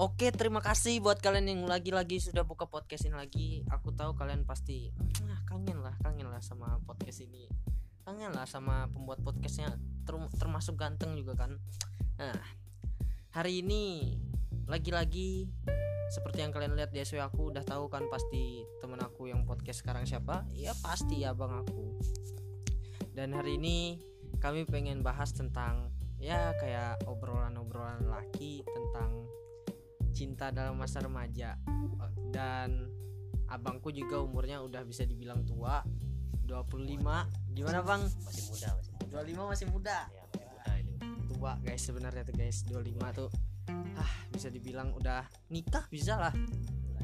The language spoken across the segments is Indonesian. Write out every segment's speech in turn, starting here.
Oke, terima kasih buat kalian yang lagi-lagi sudah buka podcast ini lagi. Aku tahu kalian pasti ah, kangen lah, kangen lah sama podcast ini. Kangen lah sama pembuat podcastnya, ter- termasuk ganteng juga kan. Nah, hari ini lagi-lagi seperti yang kalian lihat di SW aku udah tahu kan pasti temen aku yang podcast sekarang siapa? Ya pasti ya bang aku. Dan hari ini kami pengen bahas tentang ya kayak obrolan-obrolan laki tentang cinta dalam masa remaja. Dan abangku juga umurnya udah bisa dibilang tua. 25 gimana bang? masih muda masih muda. 25 masih muda. Ya masih muda itu tua guys sebenarnya tuh guys. 25 tuh ah bisa dibilang udah nikah bisa lah.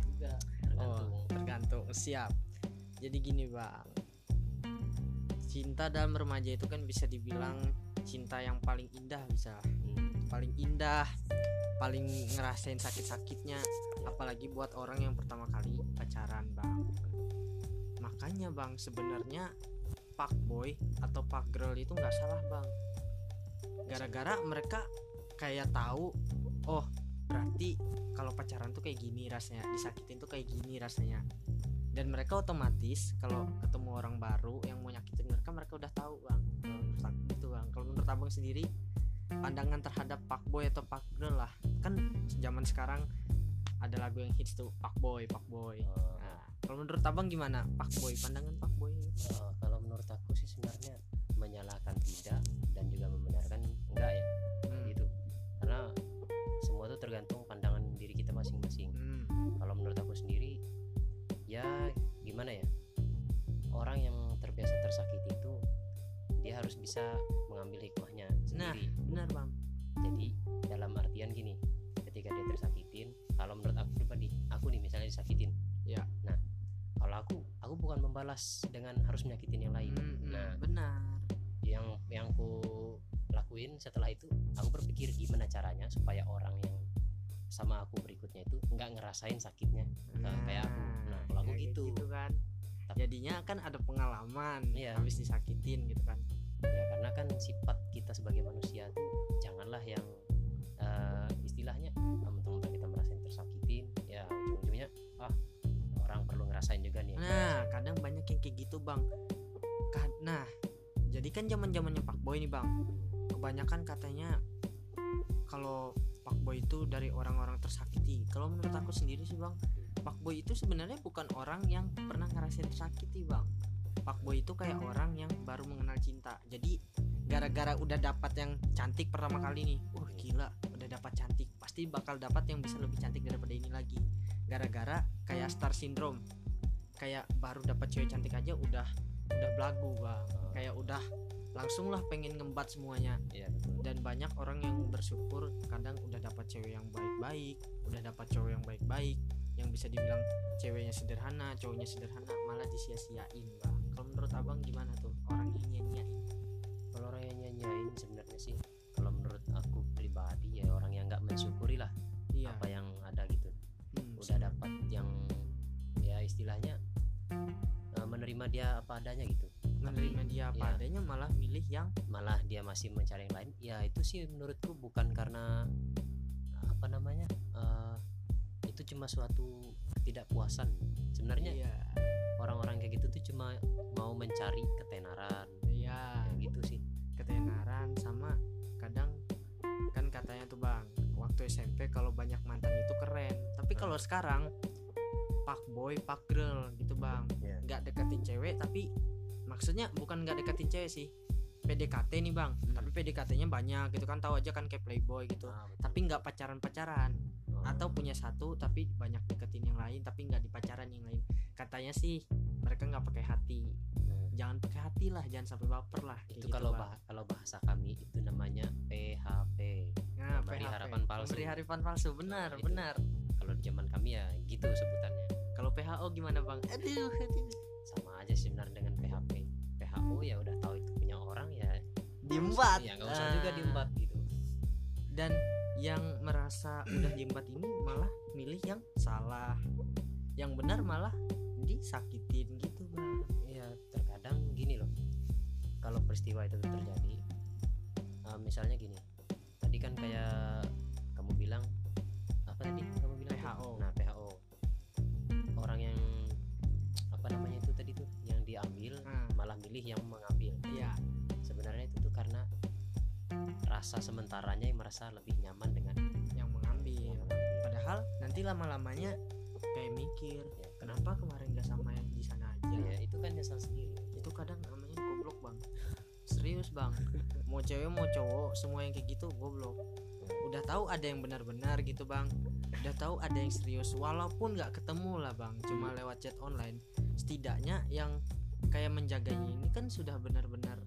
Juga tergantung. Oh, tergantung. Siap. Jadi gini bang. Cinta dalam remaja itu kan bisa dibilang cinta yang paling indah bisa paling indah paling ngerasain sakit-sakitnya apalagi buat orang yang pertama kali pacaran bang. Makanya bang sebenarnya pak boy atau pak girl itu nggak salah bang. Gara-gara mereka kayak tahu oh berarti kalau pacaran tuh kayak gini rasanya disakitin tuh kayak gini rasanya. Dan mereka otomatis kalau ketemu orang baru yang mau nyakitin mereka mereka udah tahu bang. Kalau gitu bang. Kalau menurut abang sendiri pandangan terhadap pak boy atau pak girl lah. Kan zaman sekarang ada lagu yang hits tuh pak boy pak boy eh, nah, kalau menurut abang gimana pak boy pandangan pak boy eh, kalau menurut aku sih sebenarnya menyalahkan tidak dan juga membenarkan enggak ya. Hmm, gitu. Karena semua tuh tergantung pandangan diri kita masing-masing. Hmm, kalau menurut aku sendiri ya gimana ya? Orang yang terbiasa tersakiti itu dia harus bisa mengambil hikmahnya Nah. Benar bang jadi dalam artian gini ketika dia tersakitin kalau menurut aku pribadi aku nih misalnya disakitin Ya. nah kalau aku aku bukan membalas dengan harus menyakitin yang lain Hmm, hmm, nah benar yang yang aku lakuin setelah itu aku berpikir gimana caranya supaya orang yang sama aku berikutnya itu nggak ngerasain sakitnya Nah, kayak aku. Nah, kalau aku kayak gitu. kan Tapi- jadinya kan ada pengalaman Iya. habis disakitin gitu kan ya karena kan sifat kita sebagai manusia tuh janganlah yang eh, istilahnya ah, mentang-mentang kita merasain tersakitin ya ujung-ujungnya ah orang perlu ngerasain juga nih Nah, kadang banyak yang kayak gitu, Bang. Nah, jadi kan zaman-zamannya Pak Boy nih, Bang. Kebanyakan katanya kalau Pak Boy itu dari orang-orang tersakiti. Kalau menurut aku sendiri sih, Bang, Pak Boy itu sebenarnya bukan orang yang pernah ngerasain tersakiti, Bang. Pak Boy itu kayak orang yang baru mengenal cinta. Jadi gara-gara udah dapat yang cantik pertama kali nih, wah gila, udah dapat cantik, pasti bakal dapat yang bisa lebih cantik daripada ini lagi. Gara-gara kayak star syndrome. Kayak baru dapat cewek cantik aja udah udah belagu bang Oh, kayak udah langsung lah pengen ngembat semuanya. Iya betul. Dan banyak orang yang bersyukur kadang udah dapat cewek yang baik-baik udah dapat cowok yang baik-baik. Yang bisa dibilang ceweknya sederhana cowoknya sederhana malah disia-siain bang kalau menurut abang gimana tuh? Orang yang nyanyain sebenarnya sih. Kalau menurut aku pribadi ya orang yang nggak mensyukuri lah iya. apa yang ada gitu. Hmm, udah dapat yang ya istilahnya eh, menerima dia apa adanya gitu. Menerima dia apa Iya. adanya malah milih yang malah dia masih mencari yang lain. Ya itu sih menurutku bukan karena apa namanya eh, itu cuma suatu ketidakpuasan. Sebenarnya iya. orang-orang kayak gitu tuh cuma mau mencari ketenaran. Iya. Kayak gitu sih ketenaran sama kadang kan katanya tuh bang waktu SMP kalau banyak mantan itu keren tapi Hmm. kalau sekarang pak boy pak girl gitu bang Iya. nggak deketin cewek tapi maksudnya bukan nggak deketin cewek sih PDKT nih bang Hmm. tapi PDKT-nya banyak gitu kan tahu aja kan kayak playboy gitu Ah, betul. tapi nggak pacaran pacaran Oh, atau punya satu tapi banyak deketin yang lain tapi nggak dipacaran yang lain katanya sih mereka nggak pakai hati nah, jangan pakai hati lah jangan sampai baper lah itu gitu, kalau bah kalau bahasa kami itu namanya PHP Nah, Pemberi PHP. harapan palsu. Pemberi harapan palsu, benar, Nah, benar. kalau di zaman kami ya gitu sebutannya Kalau PHO gimana, Bang? Aduh, aduh. sama aja sebenarnya dengan PHP PHO ya udah tahu itu punya orang ya Diembat. ya nggak usah Ah. juga diembat gitu Dan yang merasa udah diembat ini malah milih yang salah. Yang benar malah disakitin gitu bang. Ya terkadang gini loh. Kalau peristiwa itu terjadi uh, misalnya gini. Tadi kan kayak kamu bilang apa tadi kamu bilang PHO nah PHO orang yang apa namanya itu tadi tuh yang diambil hmm. malah milih yang mengambil. Iya. Sebenarnya itu tuh karena rasa sementaranya yang merasa lebih nyaman dengan yang mengambil, yang mengambil. padahal nanti lama-lamanya kayak mikir ya kenapa kemarin gak sama yang di sana aja? Ya itu kan nyesal sendiri. Itu kadang namanya goblok bang. Serius bang. Mau cewek mau cowok semua yang kayak gitu goblok. Udah tahu ada yang benar-benar gitu bang. Udah tahu ada yang serius. Walaupun nggak ketemu lah bang cuma lewat chat online. Setidaknya yang kayak menjaganya ini kan sudah benar-benar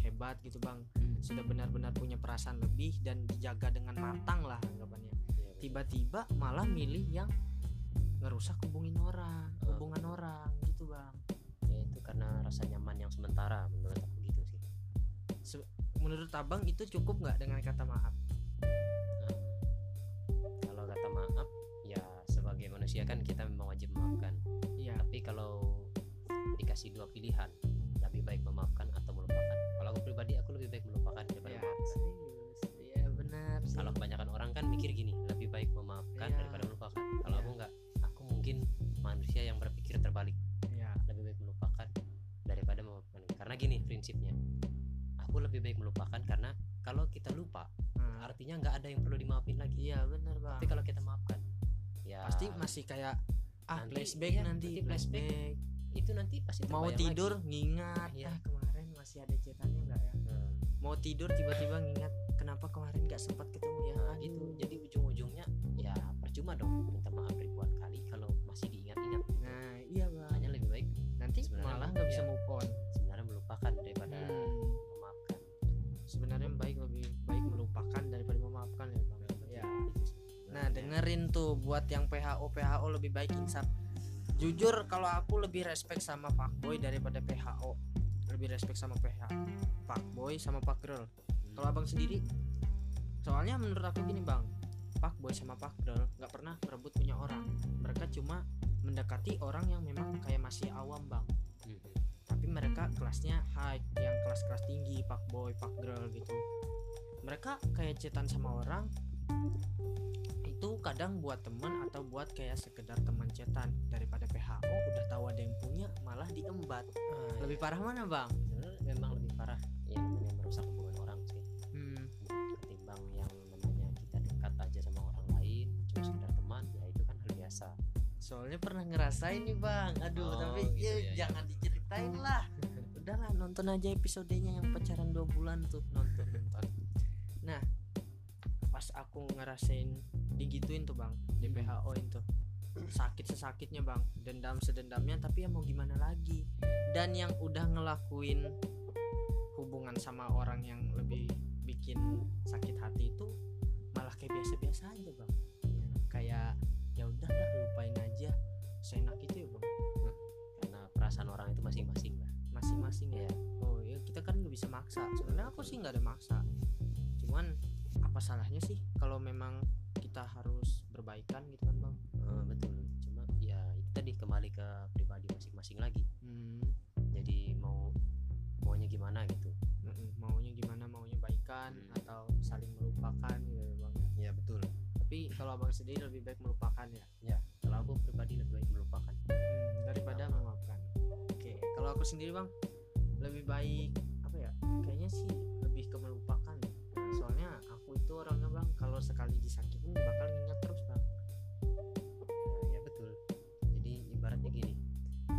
hebat gitu bang. Sudah benar-benar punya perasaan lebih dan dijaga dengan matang lah anggapannya. Ya, betul. tiba-tiba malah milih yang ngerusak hubungin orang Oh. hubungan orang gitu bang. Ya itu karena rasa nyaman yang sementara menurut aku gitu sih. Menurut abang itu cukup nggak dengan kata maaf? Nah, kalau kata maaf ya sebagai manusia kan kita memang wajib memaafkan. Iya. Tapi kalau dikasih dua pilihan lebih baik memaafkan atau melupakan. Kalau aku pribadi aku lebih baik melupakan daripada ya memaafkan. serius. Iya benar sih. kalau kebanyakan orang kan mikir gini lebih baik memaafkan Iya. daripada prinsipnya. Aku lebih baik melupakan karena kalau kita lupa Nah, artinya nggak ada yang perlu dimaafin lagi. Iya benar bang. Tapi kalau kita maafkan ya pasti masih kayak ah nanti- flashback iya, nanti nanti flashback. flashback. Itu nanti pasti mau tidur lagi. ngingat. Iya. ah kemarin masih ada cetannya nggak ya? Nah, mau tidur tiba-tiba ngingat kenapa kemarin nggak sempat ketemu ya? Nah, gitu. Jadi ujung-ujungnya ya percuma dong minta maaf ribuan kali kalau masih diingat-ingat dengerin tuh buat yang PHO PHO lebih baik insaf. Jujur kalau aku lebih respect sama fuckboy daripada PHO. Lebih respect sama PH fuckboy sama fuck girl. Hmm. Kalau abang sendiri, soalnya menurut aku gini bang, fuckboy sama fuck girl nggak pernah merebut punya orang. Mereka cuma mendekati orang yang memang kayak masih awam bang. Mhm. Tapi mereka kelasnya high, yang kelas-kelas tinggi, fuckboy, fuck girl gitu. Mereka kayak cetan sama orang, itu kadang buat temen atau buat kayak sekedar teman cetan. Daripada PHO udah tahu ada yang punya malah diembat. Ah, lebih iya. parah mana bang? Sebenarnya memang lebih parah. Yang namanya merusak hubungan orang sih. Hmm, ketimbang yang namanya kita dekat aja sama orang lain cuma sekedar teman ya itu kan hal biasa. Soalnya pernah ngerasain nih bang. Aduh Oh, tapi gitu ya, ya, ya. jangan diceritain lah. Udahlah nonton aja episodenya yang pacaran dua bulan tuh. Nonton nonton. Nah pas aku ngerasain digituin tuh bang di Hmm. PHO itu sakit sesakitnya bang dendam sedendamnya tapi ya mau gimana lagi? Dan yang udah ngelakuin hubungan sama orang yang lebih bikin sakit hati itu malah kayak biasa-biasa aja bang. Kayak ya udahlah lupain aja seenak itu ya bang. Karena perasaan orang itu masing-masing lah masing-masing ya? Ya oh ya kita kan nggak bisa maksa. Sebenarnya aku sih nggak ada maksa. Cuman apa salahnya sih kalau memang kita harus berbaikan gitu kan bang? Eh, betul. Cuma ya itu tadi kembali ke pribadi masing-masing lagi. Hmm, jadi mau maunya gimana gitu. Mm-mm, maunya gimana? Maunya baikan Hmm. atau saling melupakan gitu ya bang? Ya betul. Tapi kalau abang sendiri lebih baik melupakan ya? Ya kalau aku pribadi lebih baik melupakan. Hmm, daripada Sama. memaafkan. Oke kalau aku sendiri bang lebih baik apa ya kayaknya sih lebih ke melupakan. Ya. soalnya aku itu orangnya bang kalau sekali disakitin bakal ingat terus bang. Nah, ya betul. Jadi ibaratnya gini.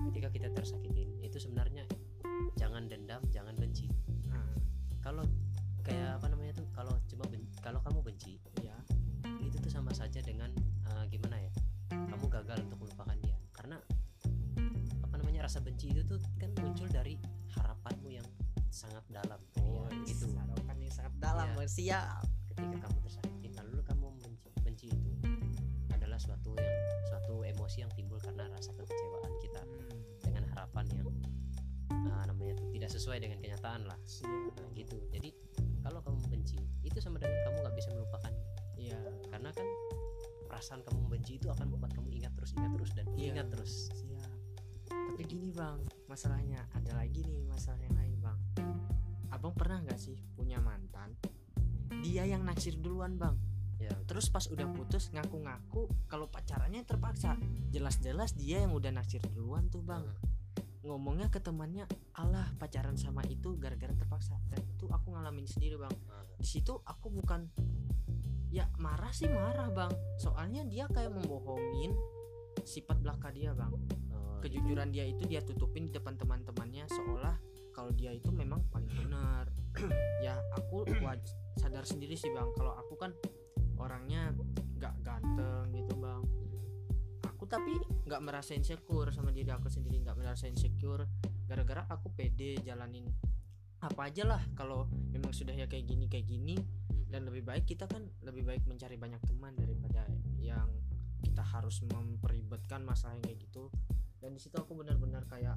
Ketika kita tersakitin itu sebenarnya jangan dendam jangan benci. Nah, kalau kayak apa namanya tuh kalau cuma ben- kalau kamu benci ya itu tuh sama saja dengan eh, gimana ya kamu gagal untuk melupakan dia. Karena apa namanya rasa benci itu tuh kan muncul dari harapanmu yang sangat dalam. Oh ya, gitu gitu. harapan yang sangat dalam Iya. Bang. siap. Ketika kamu tersakitin namanya tuh tidak sesuai dengan kenyataan lah. Siap nah, gitu. Jadi kalau kamu benci itu sama dengan kamu nggak bisa melupakan. Iya. Karena kan perasaan kamu membenci itu akan membuat kamu ingat terus ingat terus dan Iya. ingat terus. siap tapi gini bang masalahnya ada lagi nih masalah yang lain bang. Abang pernah nggak sih punya mantan? Dia yang naksir duluan bang. Ya terus pas udah putus ngaku-ngaku kalau pacarannya terpaksa. Jelas-jelas dia yang udah naksir duluan tuh bang. Hmm. Ngomongnya ke temannya Allah pacaran sama itu gara-gara terpaksa. Dan itu aku ngalamin sendiri bang. Ah, di situ aku bukan ya marah sih marah bang. Soalnya dia kayak membohongin sifat belaka dia bang. Oh, kejujuran dia itu dia tutupin di depan teman-temannya seolah kalau dia itu memang paling benar. Ya aku sadar sendiri sih bang kalau aku kan orangnya nggak ganteng gitu bang tapi nggak merasa insecure sama diri aku sendiri nggak merasa insecure. Gara-gara aku pede jalanin apa aja lah. Kalau memang sudah ya kayak gini kayak gini dan lebih baik kita kan lebih baik mencari banyak teman daripada yang kita harus memperibetkan masalah yang kayak gitu. Dan di situ aku benar-benar kayak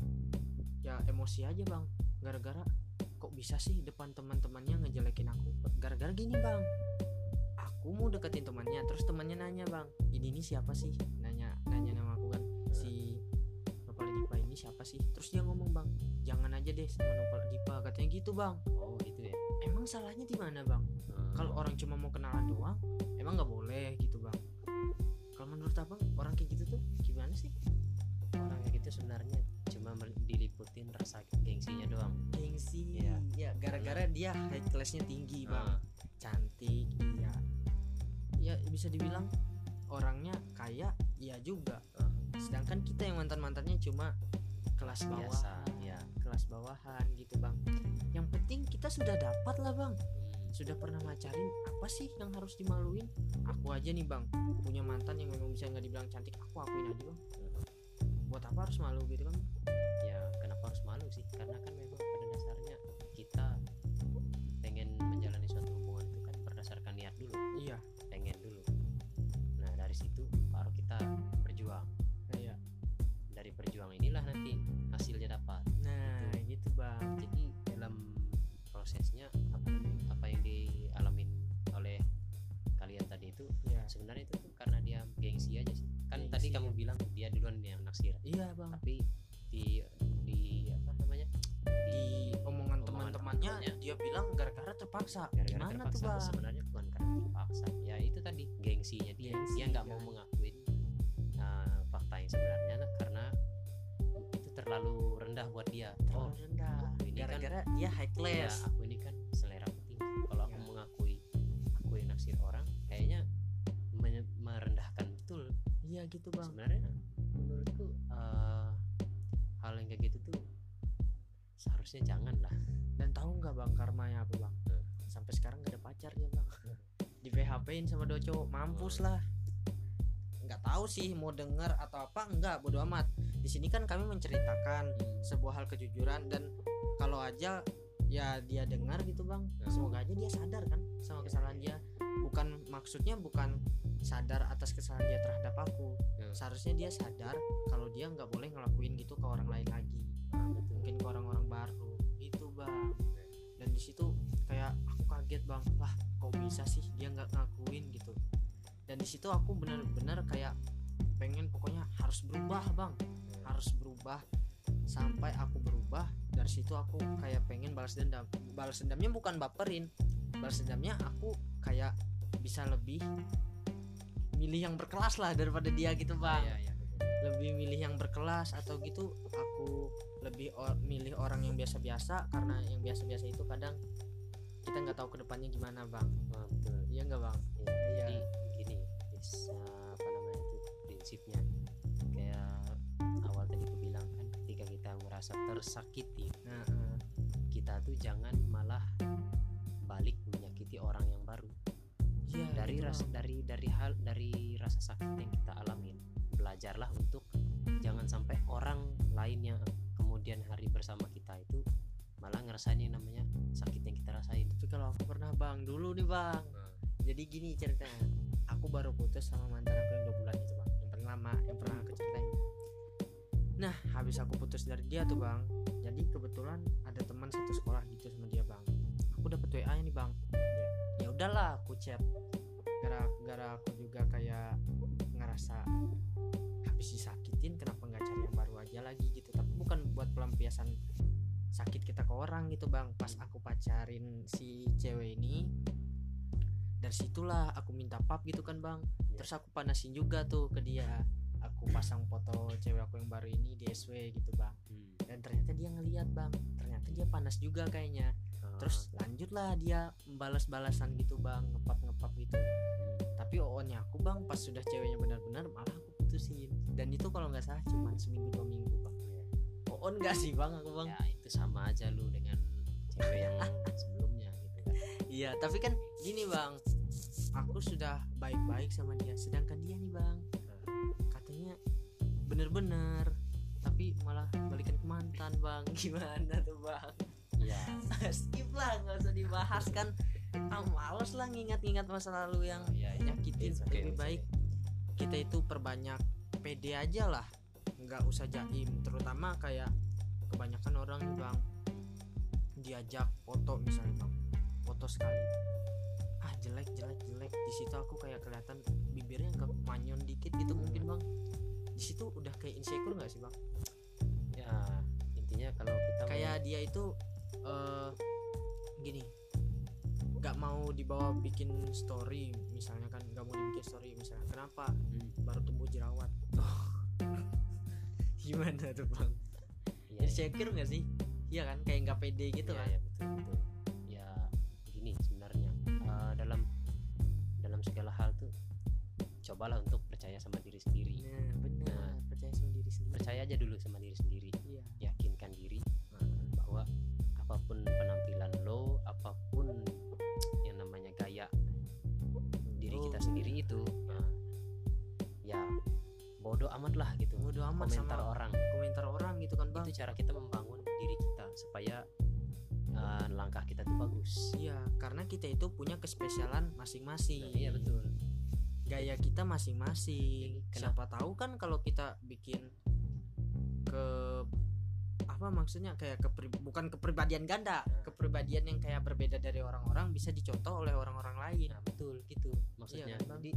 ya emosi aja bang. Gara-gara kok bisa sih depan teman-temannya ngejelekin aku? Gara-gara gini bang aku mau deketin temannya terus temannya nanya bang ini ini siapa sih? Nanya nanya nama aku kan si Nopal Dipa ini siapa sih? Terus dia ngomong bang jangan aja deh sama Nopal Dipa katanya gitu bang. Oh gitu ya? Emang salahnya di mana bang? Eh, kalau orang cuma mau kenalan doang emang nggak boleh gitu bang. Kalau menurut abang orang kayak gitu tuh gimana sih? Orang kayak gitu sebenarnya cuma diliputin rasa gengsinya doang. Gengsi Iya. ya gara-gara dia high classnya tinggi bang. Ah, cantik ya bisa dibilang orangnya kaya iya juga. Ah, sedangkan kita yang mantan mantannya cuma kelas bawah. Biasa ya kelas bawahan gitu bang. Yang penting kita sudah dapat lah bang. Hmm, sudah pernah macarin apa sih yang harus dimaluin? Aku aja nih bang. Punya mantan yang memang bisa nggak dibilang cantik aku akuin aja bang. Buat apa harus malu gitu kan ya kenapa harus malu sih? Karena kan memang bang jadi dalam prosesnya apa apa yang dialamin oleh kalian tadi itu iya. sebenarnya itu tuh karena dia gengsi aja sih. Kan Gengsi, tadi kamu ya. bilang dia duluan yang naksir. Iya bang. Tapi di di apa namanya? Di omongan Omongan teman-temannya temannya. dia bilang gara-gara terpaksa. Gara-gara gimana tuh terpaksa bang? sebenarnya bukan karena terpaksa. Ya itu tadi gengsinya dia. Gengsi, dia nggak mau kan. mengakuin uh, fakta yang sebenarnya karena itu terlalu rendah buat dia aku ini kan- gara-gara dia high ya class. aku ini kan selera aku tinggi kalau aku Ya. mengakui aku yang naksir orang kayaknya merendahkan betul. Iya gitu bang. Sebenarnya menurutku uh, hal yang kayak gitu tuh seharusnya jangan lah. Dan tahu nggak bang karmanya apa bang? Hmm. sampai sekarang gak ada pacarnya bang. Di PHP in sama dua cowok mampus lah. Nggak tahu sih mau denger atau apa enggak bodo amat. Di sini kan kami menceritakan sebuah hal kejujuran dan kalau aja ya dia dengar gitu bang. Ya. semoga aja dia sadar kan sama Ya, kesalahan ya. dia. Bukan maksudnya bukan sadar atas kesalahan dia terhadap aku. Ya. seharusnya dia sadar kalau dia nggak boleh ngelakuin gitu ke orang lain lagi. Ah, betul. Mungkin ke orang-orang baru. Gitu bang. Dan di situ kayak aku kaget bang. Lah kok bisa sih dia nggak ngakuin gitu? Dan di situ aku benar-benar kayak pengen pokoknya harus berubah bang. Harus berubah sampai aku berubah dari situ aku kayak pengen balas dendam. Balas dendamnya bukan baperin balas dendamnya aku kayak bisa lebih milih yang berkelas lah daripada dia gitu bang. Iya, iya, betul. lebih milih yang berkelas atau gitu aku lebih or- milih orang yang biasa-biasa karena yang biasa-biasa itu kadang kita nggak tahu ke depannya gimana bang. Betul. Iya nggak bang? Iya, Iya. jadi gini is, uh, apa namanya itu prinsipnya merasa tersakiti. Eh, kita tuh jangan malah balik menyakiti orang yang baru. Iya dari gitu, rasa dari dari hal dari rasa sakit yang kita alamin. Belajarlah untuk jangan sampai orang lain yang kemudian hari bersama kita itu malah ngerasain yang namanya sakit yang kita rasain. Tapi kalau aku pernah bang dulu nih bang. Jadi gini ceritanya. Aku baru putus sama mantan aku yang dua bulan itu bang. Yang paling lama yang pernah aku ceritain nah habis aku putus dari dia tuh bang. Jadi kebetulan ada teman satu sekolah gitu sama dia bang. Aku dapet wa nya nih bang. Ya udahlah aku chat. Gara-gara aku juga kayak ngerasa habis disakitin kenapa nggak cari yang baru aja lagi gitu. Tapi bukan buat pelampiasan sakit kita ke orang gitu bang. Pas aku pacarin si cewek ini dari situlah aku minta pap gitu kan bang. Ya. terus aku panasin juga tuh ke dia aku pasang foto cewek aku yang baru ini di SW gitu bang. Hmm. dan ternyata dia ngeliat bang. Ternyata dia panas juga kayaknya. Terus lanjutlah dia balas-balasan gitu bang ngepap ngepap gitu tapi oonnya aku bang pas sudah ceweknya benar-benar malah aku putusin. Dan itu kalau nggak salah cuma seminggu dua minggu bang. Oon nggak sih bang aku bang? Ya itu sama aja lu dengan cewek yang sebelumnya gitu kan. Iya tapi kan gini bang. Aku sudah baik-baik sama dia sedangkan dia nih bang bener-bener. Tapi malah balikan ke mantan bang. Gimana tuh bang? Ya skip lah nggak usah dibahas kan. Ah, males lah ngingat-ngingat masa lalu yang ya, ya. nyakitin It's okay, lebih it's baik kita itu perbanyak pede aja lah. Nggak usah jaim. Terutama kayak kebanyakan orang nih bang. Diajak foto misalnya bang. Foto sekali. Ah jelek jelek jelek. Di situ aku kayak kelihatan bibirnya nggak manyon dikit gitu mungkin bang di situ udah kayak insecure nggak sih bang? Ya intinya kalau kita mau- kayak dia itu eh gini nggak mau dibawa bikin story misalnya kan nggak mau dibikin story misalnya kenapa? Hmm, baru tumbuh jerawat. Gimana tuh bang? Ya, insecure nggak sih? Iya kan? Kayak nggak pede gitu ya, kan? ya, betul betul. Ya gini sebenarnya eh, dalam dalam segala hal tuh cobalah untuk percaya sama diri sendiri. Nah benar. Nah. percaya sama diri sendiri. percaya aja dulu sama diri sendiri. Iya. Yakinkan diri bahwa apa pun penampilan lo apa pun yang namanya gaya diri kita sendiri itu nah, ya bodoh amat lah gitu. Bodo amat komentar sama orang. komentar orang gitu kan bang. Itu cara kita membangun diri kita supaya uh, langkah kita tuh bagus. Iya karena kita itu punya kespesialan masing-masing. Nah, iya betul gaya kita masing-masing. Kenapa? Siapa tahu kan kalau kita bikin ke apa maksudnya kayak kepri, bukan kepribadian ganda, kepribadian yang kayak berbeda dari orang-orang bisa dicontoh oleh orang-orang lain. nah betul gitu maksudnya Iya kan, jadi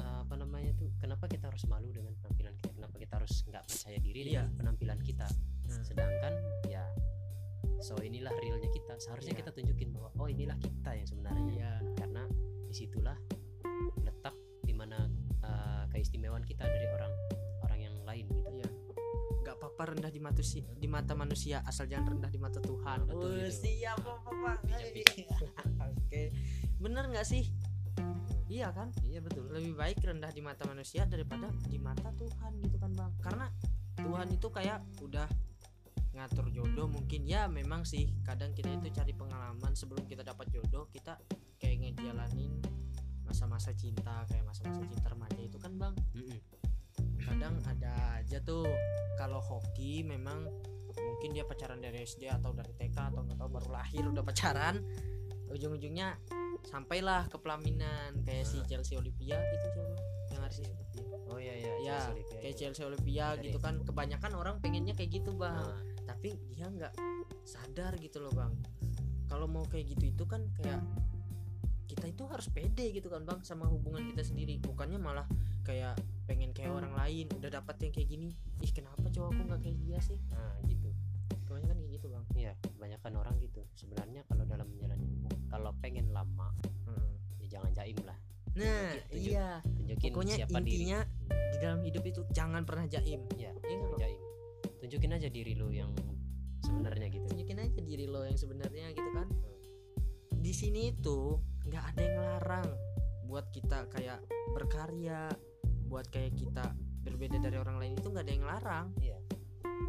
uh, apa namanya tuh kenapa kita harus malu dengan penampilan kita kenapa kita harus nggak percaya diri Iya. dengan penampilan kita Nah, sedangkan ya so inilah realnya kita seharusnya Iya. kita tunjukin bahwa oh inilah kita yang sebenarnya Iya, karena di situlah letak di mana uh, keistimewaan kita dari orang orang yang lain gitu iya. Gak apa-apa rendah di mata si- di mata manusia asal jangan rendah di mata Tuhan. Nah, betul Oh, itu. siap. Bijak, Oke. Bener nggak sih? Iya kan? iya betul lebih baik rendah di mata manusia daripada di mata Tuhan gitu kan bang karena Tuhan itu kayak udah ngatur jodoh mungkin ya memang sih kadang kita itu cari pengalaman sebelum kita dapat jodoh kita kayak ngejalanin masa-masa cinta kayak masa-masa cinta remaja itu kan bang? Mm-mm. kadang ada aja tuh kalau hoki memang mungkin dia pacaran dari SD atau dari TK atau nggak tahu baru lahir udah pacaran ujung-ujungnya sampailah ke pelaminan kayak si Chelsea Olivia itu siapa yang artis oh iya iya ya Chelsea kayak. Chelsea Olivia gitu kan kebanyakan orang pengennya kayak gitu bang. Nah, tapi dia nggak sadar gitu loh bang. Kalau mau kayak gitu itu kan kayak kita itu harus pede gitu kan bang sama hubungan kita sendiri. Bukannya malah kayak pengen kayak orang lain udah dapat yang kayak gini. Ih kenapa cowokku nggak kayak dia sih? Nah gitu. Kebanyakan kayak gitu bang. Iya kebanyakan orang gitu. Sebenarnya kalau dalam menjalani hubungan kalau pengen lama ya jangan jaim lah. Nah Tunjuk- iya. tunjukin pokoknya siapa diri. intinya di dalam hidup itu jangan pernah jaim. Ya jangan jaim. Tunjukin aja diri lu yang sebenarnya gitu. Tunjukin aja diri lo yang sebenarnya gitu kan. Di sini itu nggak ada yang larang buat kita kayak berkarya buat kayak kita berbeda dari orang lain itu nggak ada yang larang. Iya.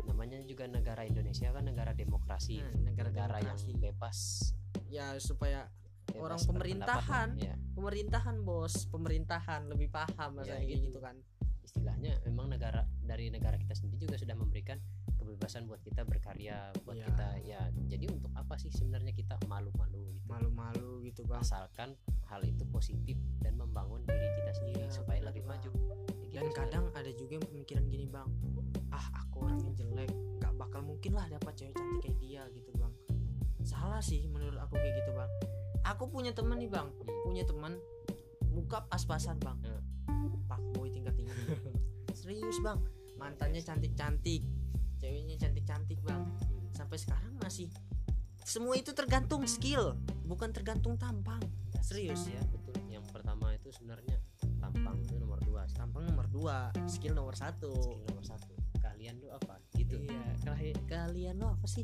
Namanya juga negara Indonesia kan negara demokrasi. Nah, negara negara yang bebas. Ya supaya bebas Orang pemerintahan. ya pemerintahan bos. Pemerintahan lebih paham masalah Ya, gitu. gitu kan. Istilahnya memang negara dari negara kita sendiri juga sudah memberikan kebebasan buat kita berkarya buat Iya. kita ya jadi untuk apa sih sebenarnya kita malu-malu gitu? Malu-malu gitu bang. Asalkan hal itu positif dan membangun diri kita sendiri Iya, supaya lebih Bang. maju. Ya dan gitu kadang ada juga yang pemikiran gini bang. Ah aku orangnya jelek nggak bakal mungkin lah dapat cewek cantik kayak dia gitu bang. Salah sih menurut aku kayak gitu bang. Aku punya temen nih bang. Hmm. punya teman muka pas-pasan bang. Hmm. pak boy tingkat tinggi. Serius bang. Mantannya cantik-cantik ceweknya cantik-cantik bang. Hmm. sampai sekarang masih semua itu tergantung skill bukan tergantung tampang. Serius ya betul. Yang pertama itu sebenarnya tampang itu nomor dua. Tampang nomor dua skill nomor satu. Skill nomor satu. Kalian tuh apa? Gitu. Iya kali- kalian lo apa sih?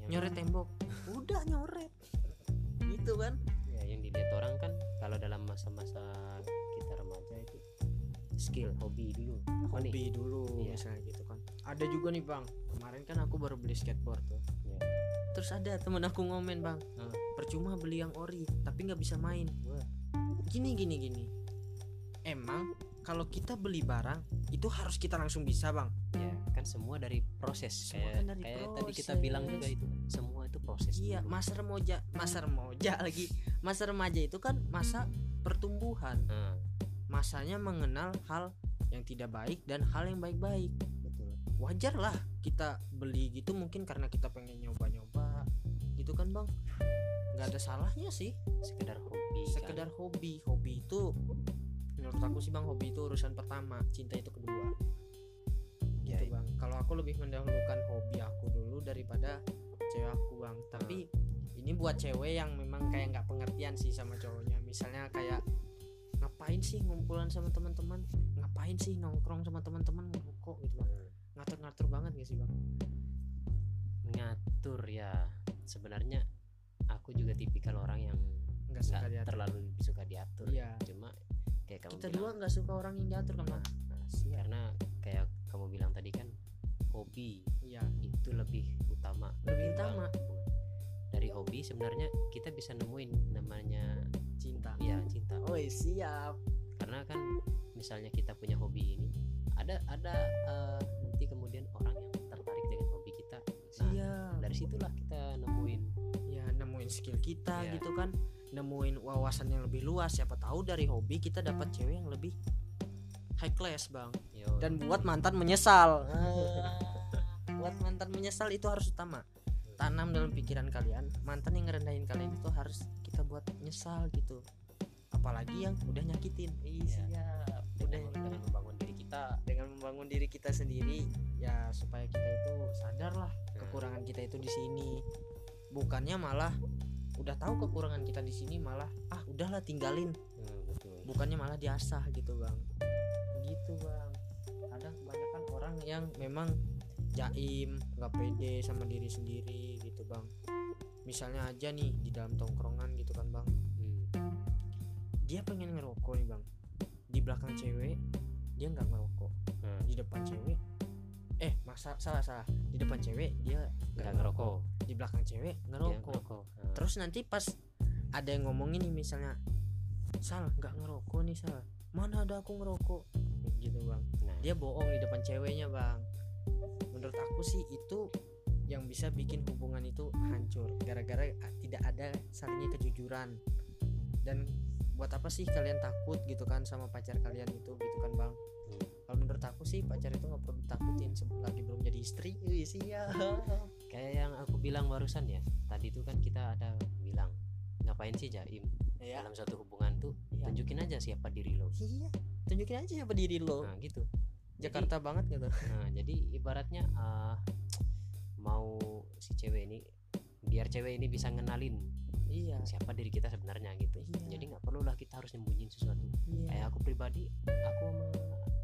Yang nyoret tembok. Udah nyoret. Gitu kan ya yang dilihat orang kan kalau dalam masa-masa kita remaja itu skill hobi dulu. Nih hobi dulu Iya. misalnya gitu ada juga nih bang. Kemarin kan aku baru beli skateboard tuh. Iya. terus ada temen aku ngomen bang. Hmm. percuma beli yang ori tapi nggak bisa main. Wah. gini gini gini. Emang kalau kita beli barang itu harus kita langsung bisa bang? Ya kan semua dari proses. Semua kayak kan dari kayak tadi kita proses. bilang juga itu. Semua itu proses. Iya dulu. masa remaja masa remaja lagi. Masa remaja itu kan masa pertumbuhan. Nah, masanya mengenal hal yang tidak baik dan hal yang baik-baik wajar lah kita beli gitu mungkin karena kita pengen nyoba-nyoba. Gitu kan bang? Nggak ada salahnya sih. Sekedar hobi sekedar hobi. Hobi itu menurut aku sih bang hobi itu urusan pertama cinta itu kedua. Ya, gitu bang. Kalau aku lebih mendahulukan hobi aku dulu daripada cewek aku bang. Tapi ini buat cewek yang memang kayak nggak pengertian sih sama cowoknya. Misalnya kayak ngapain sih ngumpulan sama teman-teman? Ngapain sih nongkrong sama teman-teman? Ngerokok gitu bang ngatur-ngatur banget gak sih bang? Ngatur ya. Sebenarnya aku juga tipikal orang yang nggak suka diatur. terlalu suka diatur. Iya. Cuma kayak kamu kita bilang dua nggak suka orang yang diatur kan bang. Nah, karena kayak kamu bilang tadi kan hobi iya. itu lebih utama. Lebih utama. dari hobi sebenarnya kita bisa nemuin namanya cinta. Ya cinta. Oh siap. Karena kan misalnya kita punya hobi ini ada ada nanti kemudian orang yang tertarik dengan hobi kita. Nah siap dari situlah kita nemuin ya nemuin skill kita Iya. gitu kan. Nemuin wawasan yang lebih luas. Siapa tahu dari hobi kita dapat cewek yang lebih high class bang. Yo dan buat mantan menyesal. Buat mantan menyesal itu harus utama. Tanam dalam pikiran kalian. Mantan yang ngerendahin kalian itu harus kita buat nyesal gitu. Apalagi yang udah nyakitin. Iya. udah dengan membangun diri kita dengan membangun diri kita sendiri ya supaya kita itu sadar lah kekurangan kita itu di sini. Bukannya malah udah tahu kekurangan kita di sini malah ah udahlah tinggalin. Hmm, betul. Bukannya malah diasah gitu bang. Gitu bang. Ada kebanyakan orang yang memang jaim nggak pede sama diri sendiri gitu bang. Misalnya aja nih di dalam tongkrongan gitu kan bang. Hmm, dia pengen ngerokok nih bang. Di belakang cewek dia nggak ngerokok hmm. di depan cewek. Eh masa salah salah. Di depan cewek dia nggak ngerokok. di belakang cewek ngerokok. ngerokok. Nah, terus nanti pas ada yang ngomongin nih misalnya sal nggak ngerokok nih sal. Mana ada aku ngerokok? Gitu bang. Nah. Dia bohong di depan ceweknya bang. Menurut aku sih itu yang bisa bikin hubungan itu hancur. Gara-gara a- tidak ada salingnya kejujuran. Dan buat apa sih kalian takut gitu kan sama pacar kalian itu gitu kan bang? Hmm. Aku sih pacar itu nggak perlu takutin lagi belum jadi istri. Wih, siap kayak yang aku bilang barusan ya tadi tuh kan kita ada bilang ngapain sih jaim? Ya dalam suatu hubungan tuh Iya. tunjukin aja siapa diri lo. Iya tunjukin aja siapa diri lo. Nah gitu. Jakarta banget gitu. Nah jadi ibaratnya eh, mau si cewek ini biar cewek ini bisa ngenalin iya. siapa diri kita sebenarnya gitu. Iya. jadi nggak perlu lah kita harus nyembunyiin sesuatu. Kayak iya aku pribadi aku sama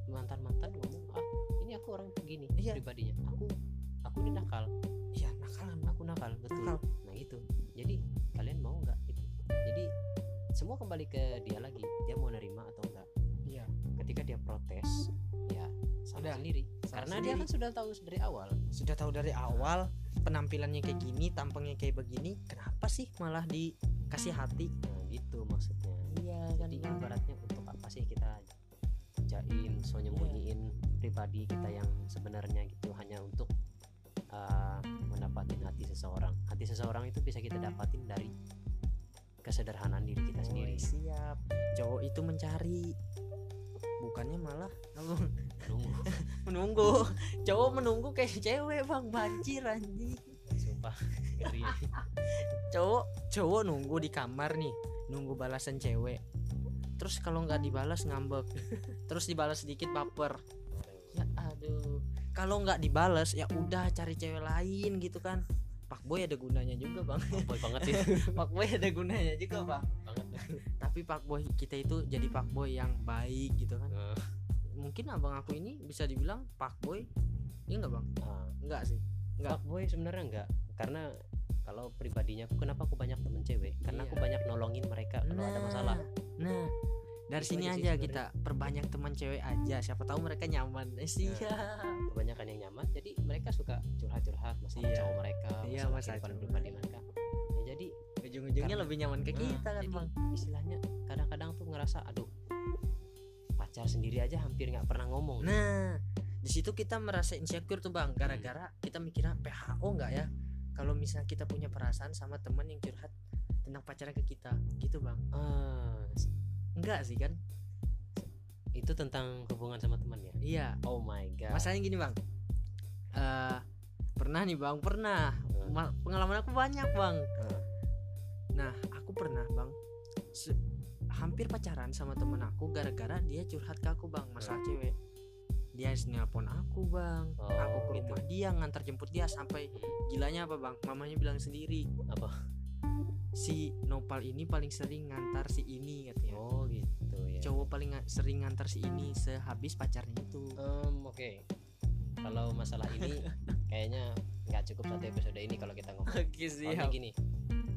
mantan mantan ngomong ah ini aku orang begini Iya. pribadinya. Aku aku ini nakal. Iya nakalan aku nakal betul. Nakal. nah gitu jadi kalian mau nggak itu? Jadi semua kembali ke dia lagi. Dia mau nerima atau enggak iya. Ketika dia protes ya salah Udah, sendiri. Salah karena sendiri. dia kan sudah tahu dari awal. Sudah tahu dari awal penampilannya kayak gini tampangnya kayak begini kenapa sih malah dikasih hati? nah gitu maksudnya. Iya jadi ibaratnya jaim so nyembunyiin pribadi kita yang sebenarnya gitu hanya untuk uh, mendapatin hati seseorang. Hati seseorang itu bisa kita dapatin dari kesederhanaan diri kita sendiri. siap. Cowok itu mencari bukannya malah apa, nunggu. Menunggu. Cowok menunggu kayak cewek bang. Banjir anjing. Sumpah. Ngeri cowok cowok nunggu di kamar nih nunggu balasan cewek terus kalau nggak dibalas ngambek. Terus dibalas sedikit baper. Ya aduh. Kalau nggak dibalas ya udah cari cewek lain gitu kan. Pak boy ada gunanya juga bang. Boy banget ya pak boy ada gunanya juga bang. Banget. Tapi pak boy kita itu jadi pak boy yang baik gitu kan. Eh, mungkin abang aku ini bisa dibilang pak boy. Iya nggak bang? Ah, enggak sih. Nggak. fuckboy sebenarnya enggak karena kalau pribadinya aku kenapa aku banyak temen cewek? Karena aku Iya. banyak nolongin mereka kalau ada masalah. nah dari Itu sini aja sih aja kita perbanyak teman cewek aja. Siapa tahu mereka nyaman. Eh, siap kebanyakan yang nyaman. Jadi mereka suka curhat-curhat masalah Iya. cowok mereka Iya, masalah kehidupan cowok pribadi mereka. ya jadi ujung-ujungnya lebih nyaman ke Nah, kita kan jadi bang. istilahnya kadang-kadang tuh ngerasa aduh pacar sendiri aja hampir nggak pernah ngomong. Nah di situ kita merasa insecure tuh bang. Gara-gara kita mikirnya PHO nggak ya kalau misalnya kita punya perasaan sama temen yang curhat tentang pacarnya ke kita gitu bang. Ah, enggak sih kan? Itu tentang hubungan sama teman ya? Iya. Oh my god. Masalahnya gini bang. Eh pernah nih bang. Pernah. Hmm. Ma- pengalaman aku banyak bang. Hmm. nah aku pernah bang hampir pacaran sama temen aku gara-gara dia curhat ke aku bang masalah cewek dia nelpon aku bang. Oh, aku ke gitu. rumah dia ngantar jemput dia sampai gilanya apa bang? Mamanya bilang sendiri. Apa? Si Nopal ini paling sering ngantar si ini katanya. Oh gitu ya. Cowok paling nga- sering ngantar si ini sehabis pacarnya itu. Em, oke. Kalau masalah ini kayaknya nggak cukup satu episode ini kalau kita ngomong. Oke Soalnya gini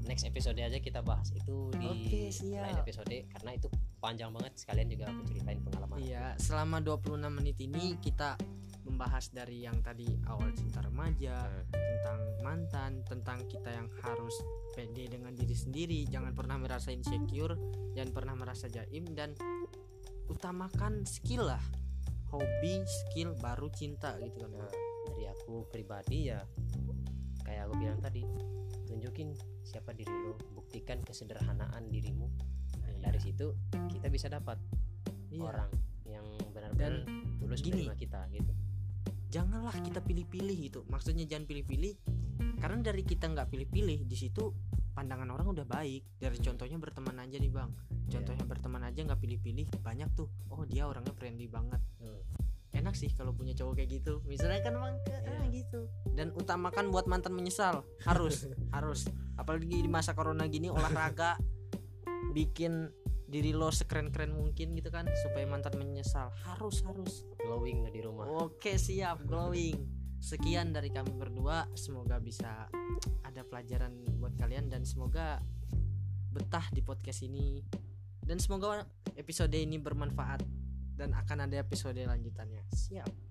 next episode aja kita bahas itu di siap. lain episode karena itu panjang banget sekalian juga aku ceritain pengalaman Iya, selama 26 menit ini kita membahas dari yang tadi awal cinta remaja, Nah, tentang mantan, tentang kita yang harus pede dengan diri sendiri, jangan pernah merasa insecure, jangan pernah merasa jaim dan utamakan skill lah. Hobi, skill baru cinta gitu kan. Nah, dari aku pribadi ya kayak aku bilang tadi tunjukin siapa diri lo buktikan kesederhanaan dirimu. Dari situ kita bisa dapat Iya. orang yang benar-benar tulus gini. kita gitu. janganlah kita pilih-pilih gitu maksudnya jangan pilih-pilih karena dari kita nggak pilih-pilih di situ pandangan orang udah baik. Dari contohnya berteman aja nih bang. Contohnya berteman aja nggak pilih-pilih banyak tuh. Oh dia orangnya friendly banget. Hmm. enak sih kalau punya cowok kayak gitu. Misalnya kan bang ke- Iya. ah, gitu. Dan utamakan buat mantan menyesal. Harus harus. Apalagi di masa corona gini olahraga bikin diri lo sekeren-keren mungkin gitu kan supaya mantan menyesal. Harus harus. Glowing di rumah. Oke siap. Glowing. Sekian dari kami berdua. Semoga bisa ada pelajaran buat kalian Dan semoga betah di podcast ini. Dan semoga episode ini bermanfaat Dan akan ada episode lanjutannya. Siap